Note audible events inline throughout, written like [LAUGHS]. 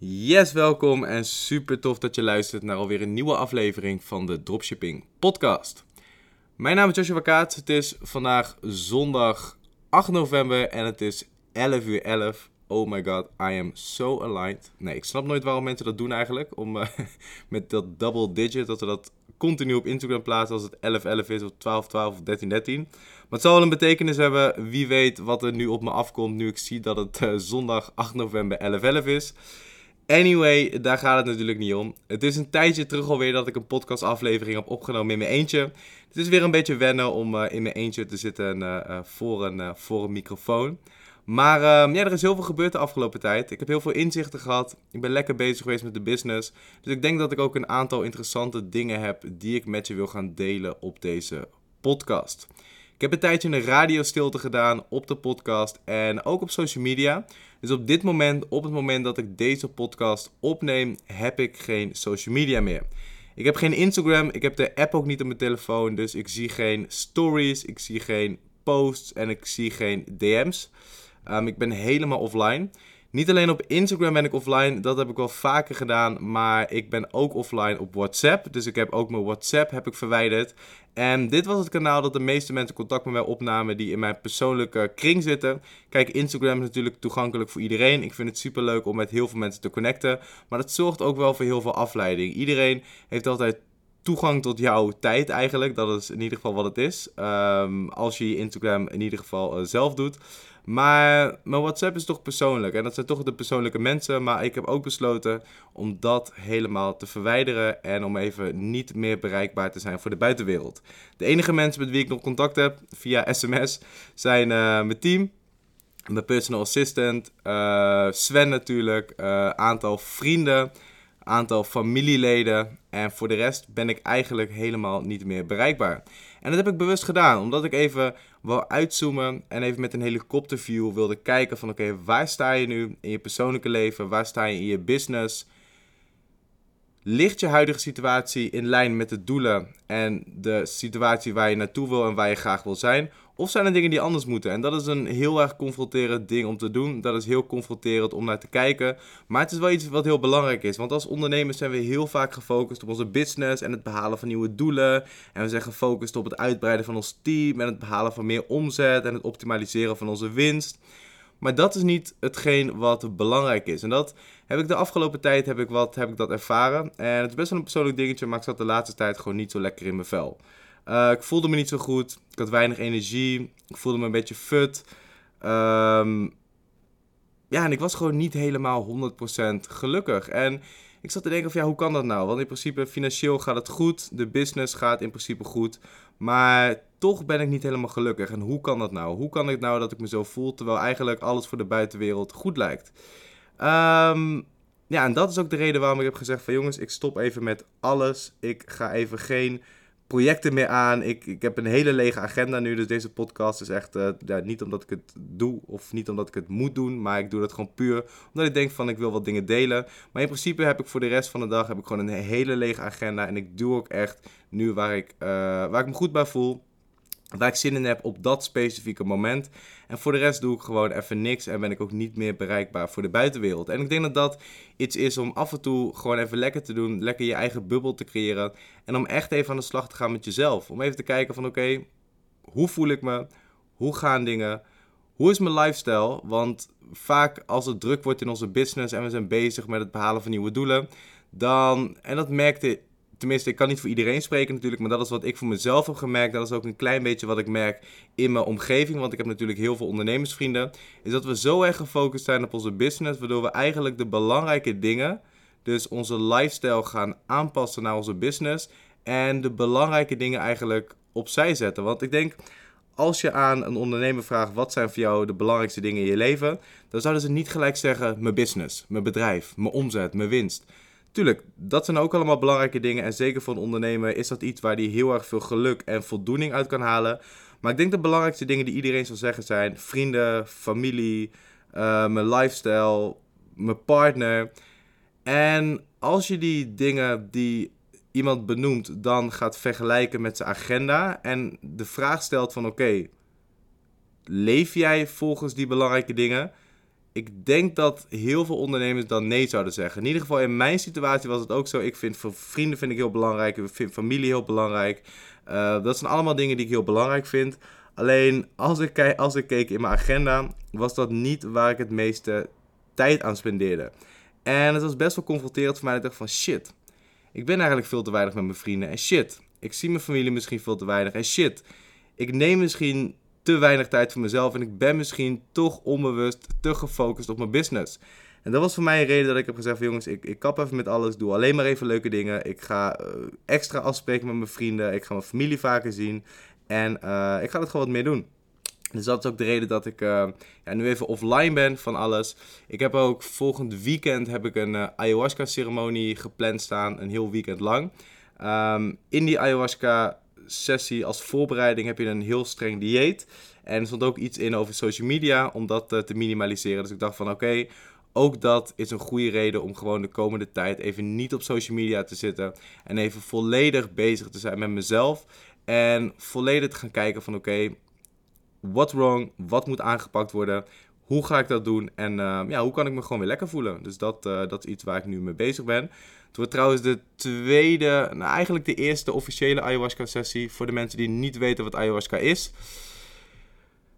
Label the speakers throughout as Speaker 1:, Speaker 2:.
Speaker 1: Yes, welkom en super tof dat je luistert naar alweer een nieuwe aflevering van de Dropshipping Podcast. Mijn naam is Joshua Kaat. Het is vandaag zondag 8 november en het is 11 uur 11. Oh my god, I am so aligned. Nee, ik snap nooit waarom mensen dat doen eigenlijk. Om uh, [LAUGHS] met dat double digit, dat we dat continu op Instagram plaatsen als het 11-11 is of 12-12 of 13-13. Maar het zal wel een betekenis hebben. Wie weet wat er nu op me afkomt nu ik zie dat het uh, zondag 8 november 11-11 is. Anyway, daar gaat het natuurlijk niet om. Het is een tijdje terug alweer dat ik een podcastaflevering heb opgenomen in mijn eentje. Het is weer een beetje wennen om uh, in mijn eentje te zitten uh, voor, een, voor een microfoon. Maar uh, ja, er is heel veel gebeurd de afgelopen tijd. Ik heb heel veel inzichten gehad. Ik ben lekker bezig geweest met de business. Dus ik denk dat ik ook een aantal interessante dingen heb die ik met je wil gaan delen op deze podcast. Ik heb een tijdje een radiostilte gedaan op de podcast en ook op social media. Dus op dit moment, op het moment dat ik deze podcast opneem, heb ik geen social media meer. Ik heb geen Instagram, ik heb de app ook niet op mijn telefoon, dus ik zie geen stories, ik zie geen posts en ik zie geen DM's. Um, ik ben helemaal offline. Niet alleen op Instagram ben ik offline, dat heb ik wel vaker gedaan, maar ik ben ook offline op WhatsApp. Dus ik heb ook mijn WhatsApp heb ik verwijderd. En dit was het kanaal dat de meeste mensen contact met mij opnamen die in mijn persoonlijke kring zitten. Kijk, Instagram is natuurlijk toegankelijk voor iedereen. Ik vind het super leuk om met heel veel mensen te connecten. Maar dat zorgt ook wel voor heel veel afleiding. Iedereen heeft altijd toegang tot jouw tijd eigenlijk. Dat is in ieder geval wat het is. Um, als je je Instagram in ieder geval uh, zelf doet. Maar mijn WhatsApp is toch persoonlijk. En dat zijn toch de persoonlijke mensen. Maar ik heb ook besloten om dat helemaal te verwijderen. En om even niet meer bereikbaar te zijn voor de buitenwereld. De enige mensen met wie ik nog contact heb via [LAUGHS] sms zijn uh, mijn team. Mijn personal assistant. Uh, Sven natuurlijk. Uh, aantal vrienden. Aantal familieleden. En voor de rest ben ik eigenlijk helemaal niet meer bereikbaar. En dat heb ik bewust gedaan, omdat ik even wil uitzoomen en even met een helikopterview wilde kijken van oké, waar sta je nu in je persoonlijke leven? Waar sta je in je business? Ligt je huidige situatie in lijn met de doelen en de situatie waar je naartoe wil en waar je graag wil zijn? Of zijn er dingen die anders moeten? En dat is een heel erg confronterend ding om te doen. Dat is heel confronterend om naar te kijken. Maar het is wel iets wat heel belangrijk is. Want als ondernemers zijn we heel vaak gefocust op onze business en het behalen van nieuwe doelen. En we zijn gefocust op het uitbreiden van ons team en het behalen van meer omzet en het optimaliseren van onze winst. Maar dat is niet hetgeen wat belangrijk is. En dat heb ik de afgelopen tijd heb ik wat, heb ik dat ervaren. En het is best wel een persoonlijk dingetje, maar ik zat de laatste tijd gewoon niet zo lekker in mijn vel. Uh, ik voelde me niet zo goed. Ik had weinig energie. Ik voelde me een beetje fut. Um, ja, en ik was gewoon niet helemaal 100% gelukkig. En ik zat te denken van ja, hoe kan dat nou? Want in principe financieel gaat het goed. De business gaat in principe goed. Maar toch ben ik niet helemaal gelukkig. En hoe kan dat nou? Hoe kan het nou dat ik me zo voel terwijl eigenlijk alles voor de buitenwereld goed lijkt? Um, ja, en dat is ook de reden waarom ik heb gezegd van jongens, ik stop even met alles. Ik ga even geen projecten meer aan. Ik, ik heb een hele lege agenda nu. Dus deze podcast is echt ja, niet omdat ik het doe of niet omdat ik het moet doen. Maar ik doe het gewoon puur omdat ik denk van ik wil wat dingen delen. Maar in principe heb ik voor de rest van de dag heb ik gewoon een hele lege agenda. En ik doe ook echt nu waar ik, uh, waar ik me goed bij voel waar ik zin in heb op dat specifieke moment. En voor de rest doe ik gewoon even niks en ben ik ook niet meer bereikbaar voor de buitenwereld. En ik denk dat dat iets is om af en toe gewoon even lekker te doen, lekker je eigen bubbel te creëren. En om echt even aan de slag te gaan met jezelf. Om even te kijken van oké, hoe voel ik me? Hoe gaan dingen? Hoe is mijn lifestyle? Want vaak als het druk wordt in onze business en we zijn bezig met het behalen van nieuwe doelen, dan, en dat merkte tenminste, ik kan niet voor iedereen spreken natuurlijk, maar dat is wat ik voor mezelf heb gemerkt. Dat is ook een klein beetje wat ik merk in mijn omgeving, want ik heb natuurlijk heel veel ondernemersvrienden. Is dat we zo erg gefocust zijn op onze business, waardoor we eigenlijk de belangrijke dingen, dus onze lifestyle gaan aanpassen naar onze business. En de belangrijke dingen eigenlijk opzij zetten. Want ik denk, als je aan een ondernemer vraagt wat zijn voor jou de belangrijkste dingen in je leven, dan zouden ze niet gelijk zeggen mijn business, mijn bedrijf, mijn omzet, mijn winst. Tuurlijk, dat zijn ook allemaal belangrijke dingen. En zeker voor een ondernemer is dat iets waar hij heel erg veel geluk en voldoening uit kan halen. Maar ik denk de belangrijkste dingen die iedereen zal zeggen zijn vrienden, familie, uh, mijn lifestyle, mijn partner. En als je die dingen die iemand benoemt dan gaat vergelijken met zijn agenda en de vraag stelt van oké, leef jij volgens die belangrijke dingen? Ik denk dat heel veel ondernemers dan nee zouden zeggen. In ieder geval in mijn situatie was het ook zo. Ik vind vrienden vind ik heel belangrijk. Ik vind familie heel belangrijk. Uh, dat zijn allemaal dingen die ik heel belangrijk vind. Alleen als ik, als ik keek in mijn agenda, was dat niet waar ik het meeste tijd aan spendeerde. En het was best wel confronterend voor mij. Ik dacht van shit, ik ben eigenlijk veel te weinig met mijn vrienden. En shit, ik zie mijn familie misschien veel te weinig. En shit, ik neem misschien te weinig tijd voor mezelf. En ik ben misschien toch onbewust te gefocust op mijn business. En dat was voor mij een reden dat ik heb gezegd van jongens, ik, ik kap even met alles. Doe alleen maar even leuke dingen. Ik ga uh, extra afspreken met mijn vrienden. Ik ga mijn familie vaker zien. En uh, ik ga het gewoon wat meer doen. Dus dat is ook de reden dat ik uh, ja, nu even offline ben van alles. Ik heb ook volgend weekend heb ik een uh, ayahuasca ceremonie gepland staan, een heel weekend lang. Um, in die ayahuasca sessie als voorbereiding heb je een heel streng dieet. En er stond ook iets in over social media om dat uh, te minimaliseren. Dus ik dacht van oké, ook dat is een goede reden om gewoon de komende tijd even niet op social media te zitten. En even volledig bezig te zijn met mezelf. En volledig te gaan kijken van oké, okay, wrong, wat moet aangepakt worden, hoe ga ik dat doen en uh, ja, hoe kan ik me gewoon weer lekker voelen. Dus dat, uh, dat is iets waar ik nu mee bezig ben. Het wordt trouwens de tweede, nou eigenlijk de eerste officiële ayahuasca sessie voor de mensen die niet weten wat ayahuasca is.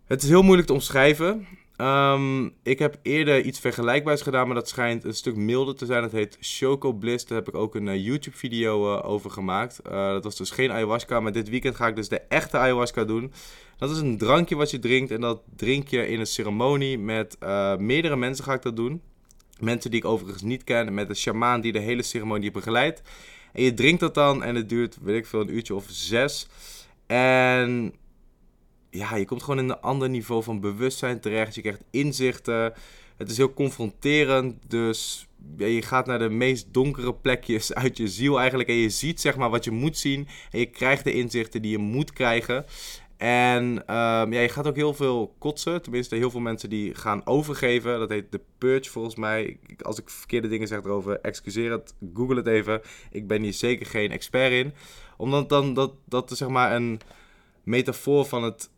Speaker 1: Het is heel moeilijk te omschrijven. Um, ik heb eerder iets vergelijkbaars gedaan, maar dat schijnt een stuk milder te zijn. Dat heet Choco Bliss. Daar heb ik ook een uh, YouTube-video uh, over gemaakt. Dat was dus geen ayahuasca, maar dit weekend ga ik dus de echte ayahuasca doen. Dat is een drankje wat je drinkt en dat drink je in een ceremonie met meerdere mensen ga ik dat doen. Mensen die ik overigens niet ken, met een shamaan die de hele ceremonie begeleidt. En je drinkt dat dan en het duurt, weet ik veel, een uurtje of zes. En ja, je komt gewoon in een ander niveau van bewustzijn terecht. Je krijgt inzichten. Het is heel confronterend. Dus ja, je gaat naar de meest donkere plekjes [LAUGHS] uit je ziel eigenlijk. En je ziet zeg maar wat je moet zien. En je krijgt de inzichten die je moet krijgen. En um, ja, je gaat ook heel veel kotsen. Tenminste, heel veel mensen die gaan overgeven. Dat heet de purge volgens mij. Als ik verkeerde dingen zeg erover, excuseer het. Google het even. Ik ben hier zeker geen expert in. Omdat dan dat, dat zeg maar een metafoor van het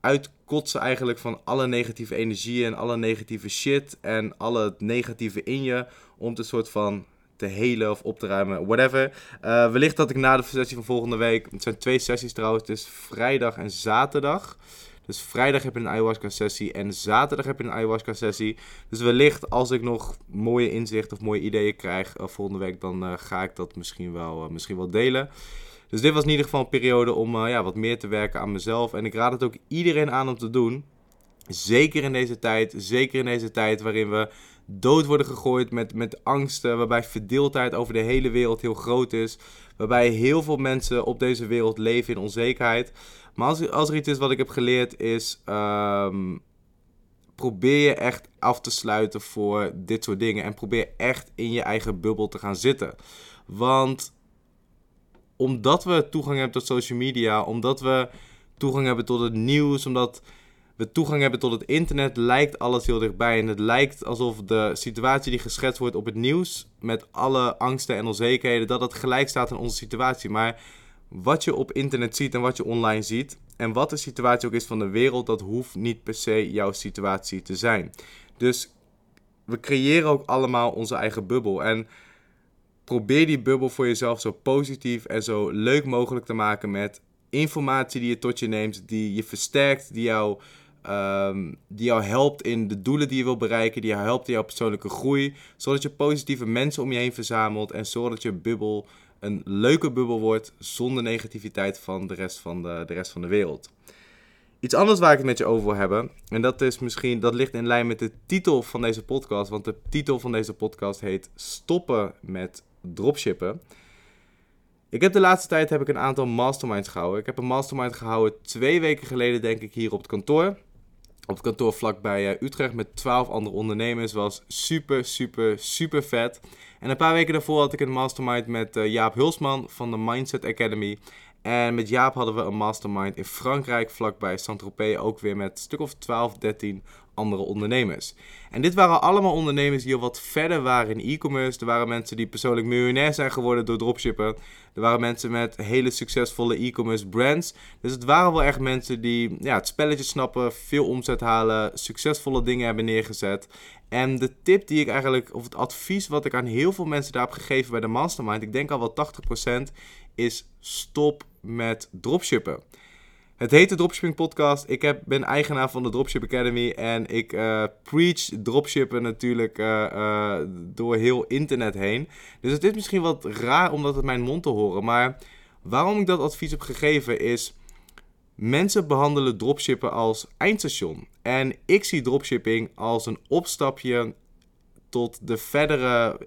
Speaker 1: uitkotsen eigenlijk van alle negatieve energie en alle negatieve shit en alle negatieve in je. Om te soort van te helen of op te ruimen, whatever. Uh, wellicht dat ik na de sessie van volgende week, het zijn twee sessies trouwens, is vrijdag en zaterdag. Dus vrijdag heb je een ayahuasca sessie en zaterdag heb je een ayahuasca sessie. Dus wellicht als ik nog mooie inzichten of mooie ideeën krijg uh, volgende week, dan uh, ga ik dat misschien wel, misschien wel delen. Dus dit was in ieder geval een periode om ja, wat meer te werken aan mezelf. En ik raad het ook iedereen aan om te doen. Zeker in deze tijd, zeker in deze tijd waarin we dood worden gegooid met, met angsten, waarbij verdeeldheid over de hele wereld heel groot is, waarbij heel veel mensen op deze wereld leven in onzekerheid. Maar als, als er iets is wat ik heb geleerd is, um, probeer je echt af te sluiten voor dit soort dingen en probeer echt in je eigen bubbel te gaan zitten. Want omdat we toegang hebben tot social media, omdat we toegang hebben tot het nieuws, omdat we toegang hebben tot het internet, lijkt alles heel dichtbij. En het lijkt alsof de situatie die geschetst wordt op het nieuws, met alle angsten en onzekerheden, dat dat gelijk staat aan onze situatie. Maar wat je op internet ziet en wat je online ziet, en wat de situatie ook is van de wereld, dat hoeft niet per se jouw situatie te zijn. Dus we creëren ook allemaal onze eigen bubbel. En probeer die bubbel voor jezelf zo positief en zo leuk mogelijk te maken met informatie die je tot je neemt, die je versterkt, die jou, um, die jou helpt in de doelen die je wil bereiken, die jou helpt in jouw persoonlijke groei, zodat je positieve mensen om je heen verzamelt en zodat je bubbel een leuke bubbel wordt zonder negativiteit van de rest van de, de rest van de wereld. Iets anders waar ik het met je over wil hebben, en dat is misschien, dat ligt in lijn met de titel van deze podcast, want de titel van deze podcast heet Stoppen met dropshippen. Ik heb de laatste tijd heb ik een aantal masterminds gehouden. Ik heb een mastermind gehouden twee weken geleden, denk ik, hier op het kantoor. Op het kantoor vlakbij uh, Utrecht met 12 andere ondernemers. Was super, super, super vet. En een paar weken daarvoor had ik een mastermind met uh, Jaap Hulsman van de Mindset Academy. En met Jaap hadden we een mastermind in Frankrijk, vlakbij Saint-Tropez. Ook weer met een stuk of 12, 13 andere ondernemers. En dit waren allemaal ondernemers die al wat verder waren in e-commerce. Er waren mensen die persoonlijk miljonair zijn geworden door dropshippen. Er waren mensen met hele succesvolle e-commerce brands. Dus het waren wel echt mensen die ja, het spelletje snappen, veel omzet halen, succesvolle dingen hebben neergezet. En de tip die ik eigenlijk, of het advies wat ik aan heel veel mensen daar heb gegeven bij de Mastermind, ik denk al wel 80%, is stop met dropshippen. Het heet de Dropshipping Podcast. Ik heb, ben eigenaar van de Dropship Academy en ik uh, preach dropshippen natuurlijk uh, uh, door heel internet heen. Dus het is misschien wat raar om dat uit mijn mond te horen. Maar waarom ik dat advies heb gegeven is... Mensen behandelen dropshippen als eindstation. En ik zie dropshipping als een opstapje tot de verdere...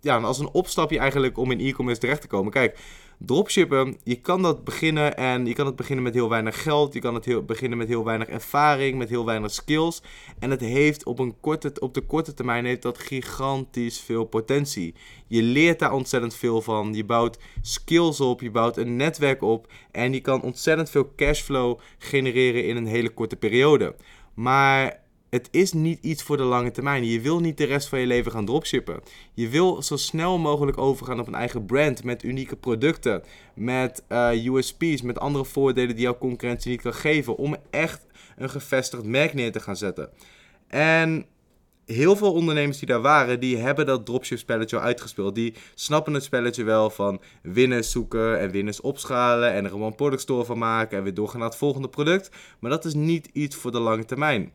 Speaker 1: Ja, als een opstapje eigenlijk om in e-commerce terecht te komen. Kijk, Dropshippen, je kan dat beginnen en je kan het beginnen met heel weinig geld. Je kan het heel, beginnen met heel weinig ervaring, met heel weinig skills. En het heeft op, een korte, op de korte termijn heeft dat gigantisch veel potentie. Je leert daar ontzettend veel van. Je bouwt skills op, je bouwt een netwerk op. En je kan ontzettend veel cashflow genereren in een hele korte periode. Maar het is niet iets voor de lange termijn. Je wil niet de rest van je leven gaan dropshippen. Je wil zo snel mogelijk overgaan op een eigen brand met unieke producten, met eh, USP's, met andere voordelen die jouw concurrentie niet kan geven, om echt een gevestigd merk neer te gaan zetten. En heel veel ondernemers die daar waren, die hebben dat dropship spelletje al uitgespeeld. Die snappen het spelletje wel van winners zoeken en winners opschalen en er een product store van maken en weer doorgaan naar het volgende product. Maar dat is niet iets voor de lange termijn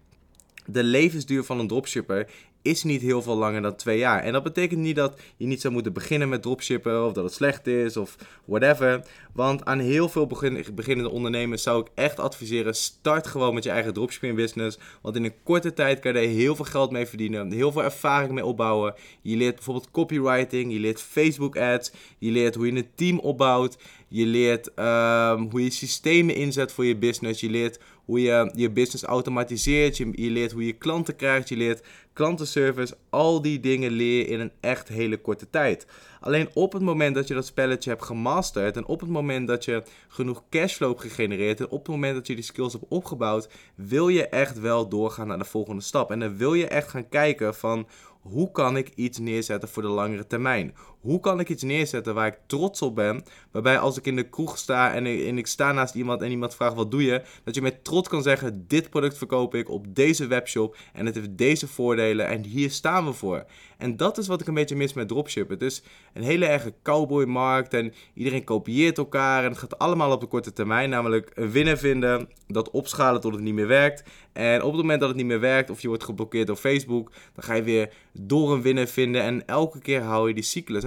Speaker 1: de levensduur van een dropshipper is niet heel veel langer dan twee jaar. En dat betekent niet dat je niet zou moeten beginnen met dropshippen of dat het slecht is of whatever. Want aan heel veel beginnende ondernemers zou ik echt adviseren: start gewoon met je eigen dropshipping business. Want in een korte tijd kan je er heel veel geld mee verdienen, heel veel ervaring mee opbouwen. Je leert bijvoorbeeld copywriting, je leert Facebook ads, je leert hoe je een team opbouwt, je leert um, hoe je systemen inzet voor je business, je leert hoe je je business automatiseert, je, je leert hoe je klanten krijgt, je leert klantenservice. Al die dingen leer je in een echt hele korte tijd. Alleen op het moment dat je dat spelletje hebt gemasterd en op het moment dat je genoeg cashflow hebt gegenereerd en op het moment dat je die skills hebt opgebouwd, wil je echt wel doorgaan naar de volgende stap. En dan wil je echt gaan kijken van hoe kan ik iets neerzetten voor de langere termijn? Hoe kan ik iets neerzetten waar ik trots op ben? Waarbij als ik in de kroeg sta en ik, en ik sta naast iemand en iemand vraagt wat doe je? Dat je met trots kan zeggen, dit product verkoop ik op deze webshop en het heeft deze voordelen en hier staan we voor. En dat is wat ik een beetje mis met dropshippen. Het is een hele erge cowboymarkt en iedereen kopieert elkaar en het gaat allemaal op de korte termijn. Namelijk een vinden, dat opschalen tot het niet meer werkt. En op het moment dat het niet meer werkt of je wordt geblokkeerd door Facebook, dan ga je weer door een winnaar vinden en elke keer hou je die cyclus.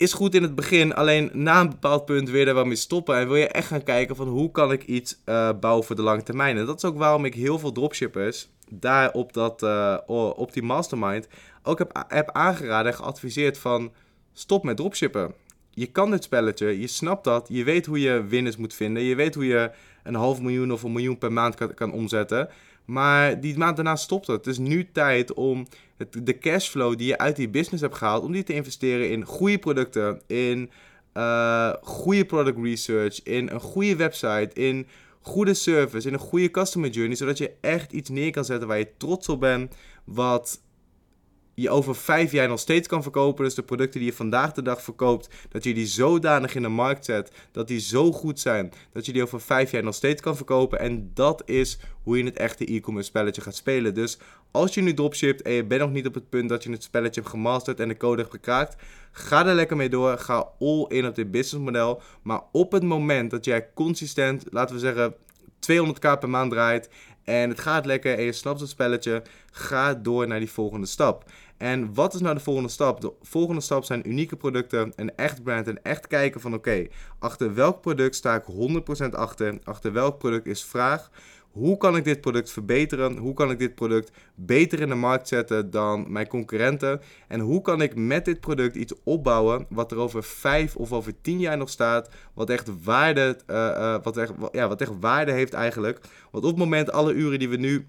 Speaker 1: Is goed in het begin, alleen na een bepaald punt weer er wel mee stoppen. En wil je echt gaan kijken van hoe kan ik iets uh, bouwen voor de lange termijn. En dat is ook waarom ik heel veel dropshippers daar op, dat, uh, op die mastermind ook heb, heb aangeraden en geadviseerd van stop met dropshippen. Je kan dit spelletje, je snapt dat, je weet hoe je winners moet vinden, je weet hoe je een half miljoen of een miljoen per maand kan, kan omzetten. Maar die maand daarna stopt het. Het is nu tijd om het, de cashflow die je uit die business hebt gehaald, om die te investeren in goede producten, in uh, goede product research, in een goede website, in goede service, in een goede customer journey, zodat je echt iets neer kan zetten waar je trots op bent, wat je over vijf jaar nog steeds kan verkopen. Dus de producten die je vandaag de dag verkoopt, dat je die zodanig in de markt zet, dat die zo goed zijn, dat je die over vijf jaar nog steeds kan verkopen. En dat is hoe je het echte e-commerce spelletje gaat spelen. Dus als je nu dropshipt en je bent nog niet op het punt dat je het spelletje hebt gemasterd en de code hebt gekraakt, ga er lekker mee door. Ga all in op dit businessmodel. Maar op het moment dat jij consistent, laten we zeggen, 200k per maand draait en het gaat lekker en je snapt het spelletje, ga door naar die volgende stap. En wat is nou de volgende stap? De volgende stap zijn unieke producten, een echt brand en echt kijken van oké, achter welk product sta ik 100% achter, achter welk product is vraag. Hoe kan ik dit product verbeteren? Hoe kan ik dit product beter in de markt zetten dan mijn concurrenten? En hoe kan ik met dit product iets opbouwen wat er over vijf of over tien jaar nog staat, wat echt waarde, uh, wat echt, ja, wat echt waarde heeft eigenlijk? Want op het moment alle uren die we nu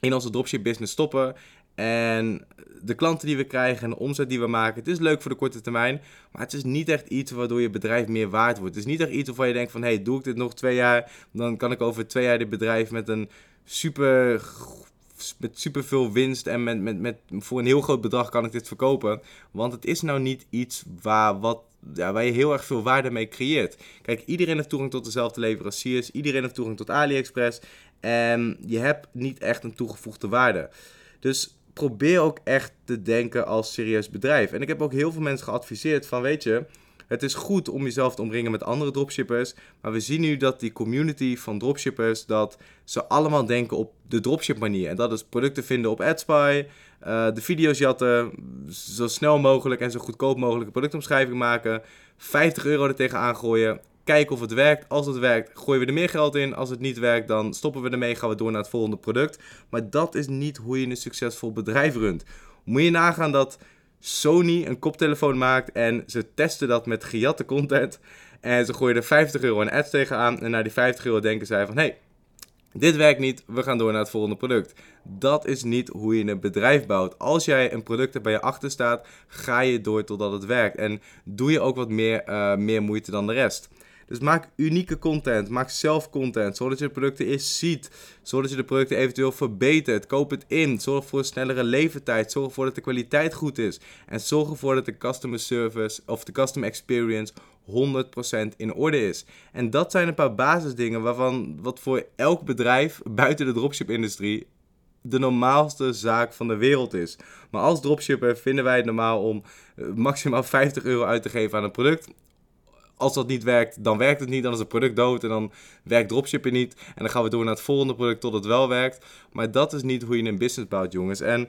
Speaker 1: in onze dropship business stoppen En de klanten die we krijgen en de omzet die we maken, het is leuk voor de korte termijn. Maar het is niet echt iets waardoor je bedrijf meer waard wordt. Het is niet echt iets waarvan je denkt van, hey, doe ik dit nog twee jaar, dan kan ik over twee jaar dit bedrijf met een super met superveel winst en met, met, met, voor een heel groot bedrag kan ik dit verkopen. Want het is nou niet iets waar, wat, ja, waar je heel erg veel waarde mee creëert. Kijk, iedereen heeft toegang tot dezelfde leveranciers. Iedereen heeft toegang tot AliExpress. En je hebt niet echt een toegevoegde waarde. Dus probeer ook echt te denken als serieus bedrijf. En ik heb ook heel veel mensen geadviseerd van, weet je het is goed om jezelf te omringen met andere dropshippers. Maar we zien nu dat die community van dropshippers, dat ze allemaal denken op de dropship manier. En dat is producten vinden op AdSpy, uh, de video's jatten, zo snel mogelijk en zo goedkoop mogelijk een productomschrijving maken. 50 euro er tegenaan gooien. Kijken of het werkt. Als het werkt, gooien we er meer geld in. Als het niet werkt, dan stoppen we ermee. Gaan we door naar het volgende product. Maar dat is niet hoe je een succesvol bedrijf runt. Moet je nagaan dat Sony een koptelefoon maakt en ze testen dat met gejatte content. En ze gooien er 50 euro aan ads tegenaan. En na die 50 euro denken zij van, hey, dit werkt niet, we gaan door naar het volgende product. Dat is niet hoe je een bedrijf bouwt. Als jij een product hebt bij je achter staat, ga je door totdat het werkt. En doe je ook wat meer, uh, meer moeite dan de rest. Dus maak unieke content, maak zelf content, zodat je de producten eerst ziet, zodat je de producten eventueel verbetert. Koop het in, zorg voor een snellere levertijd, zorg ervoor dat de kwaliteit goed is. En zorg ervoor dat de customer service of de customer experience 100% in orde is. En dat zijn een paar basisdingen waarvan wat voor elk bedrijf buiten de dropship-industrie de normaalste zaak van de wereld is. Maar als dropshipper vinden wij het normaal om eh, maximaal 50 euro uit te geven aan een product als dat niet werkt, dan werkt het niet. Dan is het product dood en dan werkt dropshipping niet. En dan gaan we door naar het volgende product tot het wel werkt. Maar dat is niet hoe je een business bouwt, jongens. En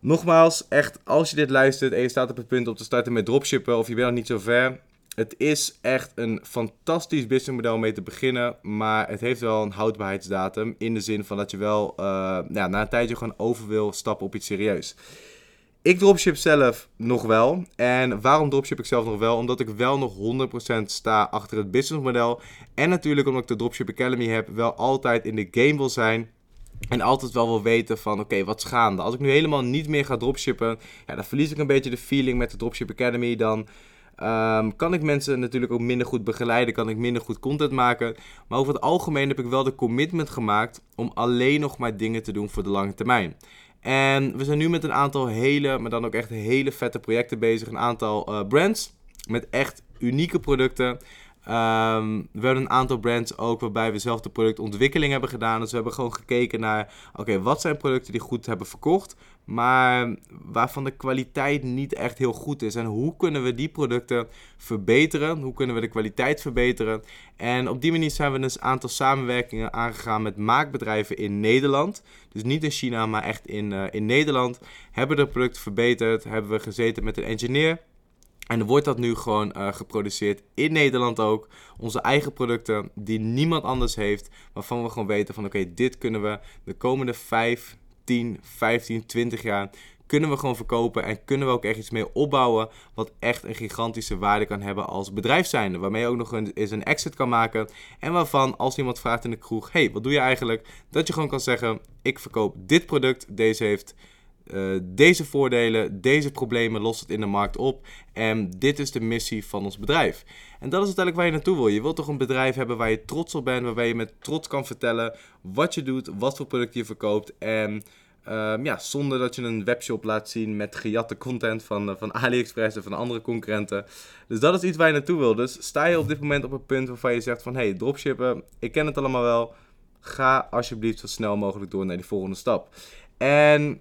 Speaker 1: nogmaals, echt, als je dit luistert en je staat op het punt om te starten met dropshippen of je bent nog niet zo ver. Het is echt een fantastisch businessmodel mee te beginnen, maar het heeft wel een houdbaarheidsdatum. In de zin van dat je wel ja, na een tijdje gewoon over wil stappen op iets serieus. Ik dropship zelf nog wel. En waarom dropship ik zelf nog wel? Omdat ik wel nog 100% sta achter het businessmodel. En natuurlijk omdat ik de Dropship Academy heb, wel altijd in de game wil zijn. En altijd wel wil weten van, oké, wat is gaande? Als ik nu helemaal niet meer ga dropshippen, ja, dan verlies ik een beetje de feeling met de Dropship Academy. Dan um, kan ik mensen natuurlijk ook minder goed begeleiden, kan ik minder goed content maken. Maar over het algemeen heb ik wel de commitment gemaakt om alleen nog maar dingen te doen voor de lange termijn. En we zijn nu met een aantal hele, maar dan ook echt hele vette projecten bezig. Een aantal uh, brands met echt unieke producten. Um, we hebben een aantal brands ook waarbij we zelf de productontwikkeling hebben gedaan. Dus we hebben gewoon gekeken naar, oké, wat zijn producten die goed hebben verkocht, maar waarvan de kwaliteit niet echt heel goed is. En hoe kunnen we die producten verbeteren? Hoe kunnen we de kwaliteit verbeteren? En op die manier zijn we dus een aantal samenwerkingen aangegaan met maakbedrijven in Nederland. Dus niet in China, maar echt in, uh, in Nederland. Hebben we het product verbeterd, hebben we gezeten met een engineer en wordt dat nu gewoon uh, geproduceerd in Nederland ook. Onze eigen producten die niemand anders heeft. Waarvan we gewoon weten van oké, dit kunnen we de komende 5, 10, 15, 20 jaar kunnen we gewoon verkopen en kunnen we ook echt iets mee opbouwen wat echt een gigantische waarde kan hebben als bedrijf zijnde. Waarmee je ook nog een, eens een exit kan maken en waarvan als iemand vraagt in de kroeg, hey, wat doe je eigenlijk? Dat je gewoon kan zeggen, ik verkoop dit product, deze heeft uh, deze voordelen, deze problemen lost het in de markt op. En dit is de missie van ons bedrijf. En dat is uiteindelijk waar je naartoe wil. Je wilt toch een bedrijf hebben waar je trots op bent, waarbij je met trots kan vertellen wat je doet, wat voor producten je verkoopt. En um, ja, zonder dat je een webshop laat zien met gejatte content van, uh, van AliExpress en van andere concurrenten. Dus dat is iets waar je naartoe wil. Dus sta je op dit moment op een punt waarvan je zegt van... hey, dropshippen, ik ken het allemaal wel. Ga alsjeblieft zo snel mogelijk door naar die volgende stap. En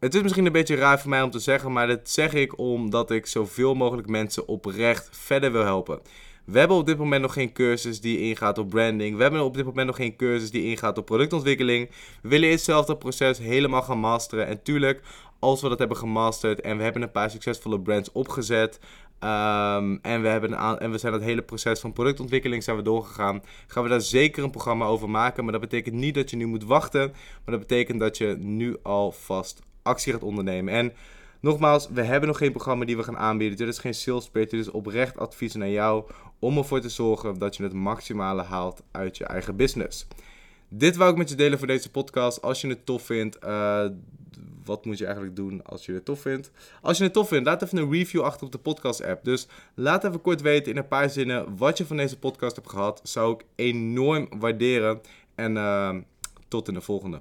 Speaker 1: het is misschien een beetje raar voor mij om te zeggen, maar dat zeg ik omdat ik zoveel mogelijk mensen oprecht verder wil helpen. We hebben op dit moment nog geen cursus die ingaat op branding. We hebben op dit moment nog geen cursus die ingaat op productontwikkeling. We willen eerst zelf dat proces helemaal gaan masteren. En tuurlijk, als we dat hebben gemasterd en we hebben een paar succesvolle brands opgezet. Ehm, en, we hebben en we zijn het hele proces van productontwikkeling zijn we doorgegaan. Gaan we daar zeker een programma over maken. Maar dat betekent niet dat je nu moet wachten. Maar dat betekent dat je nu alvast actie gaat ondernemen. En nogmaals, we hebben nog geen programma die we gaan aanbieden. Dit is geen sales dit is oprecht advies naar jou om ervoor te zorgen dat je het maximale haalt uit je eigen business. Dit wou ik met je delen voor deze podcast. Als je het tof vindt, uh, wat moet je eigenlijk doen als je het tof vindt? Als je het tof vindt, laat even een review achter op de podcast-app. Dus laat even kort weten in een paar zinnen wat je van deze podcast hebt gehad. Zou ik enorm waarderen. En uh, tot in de volgende.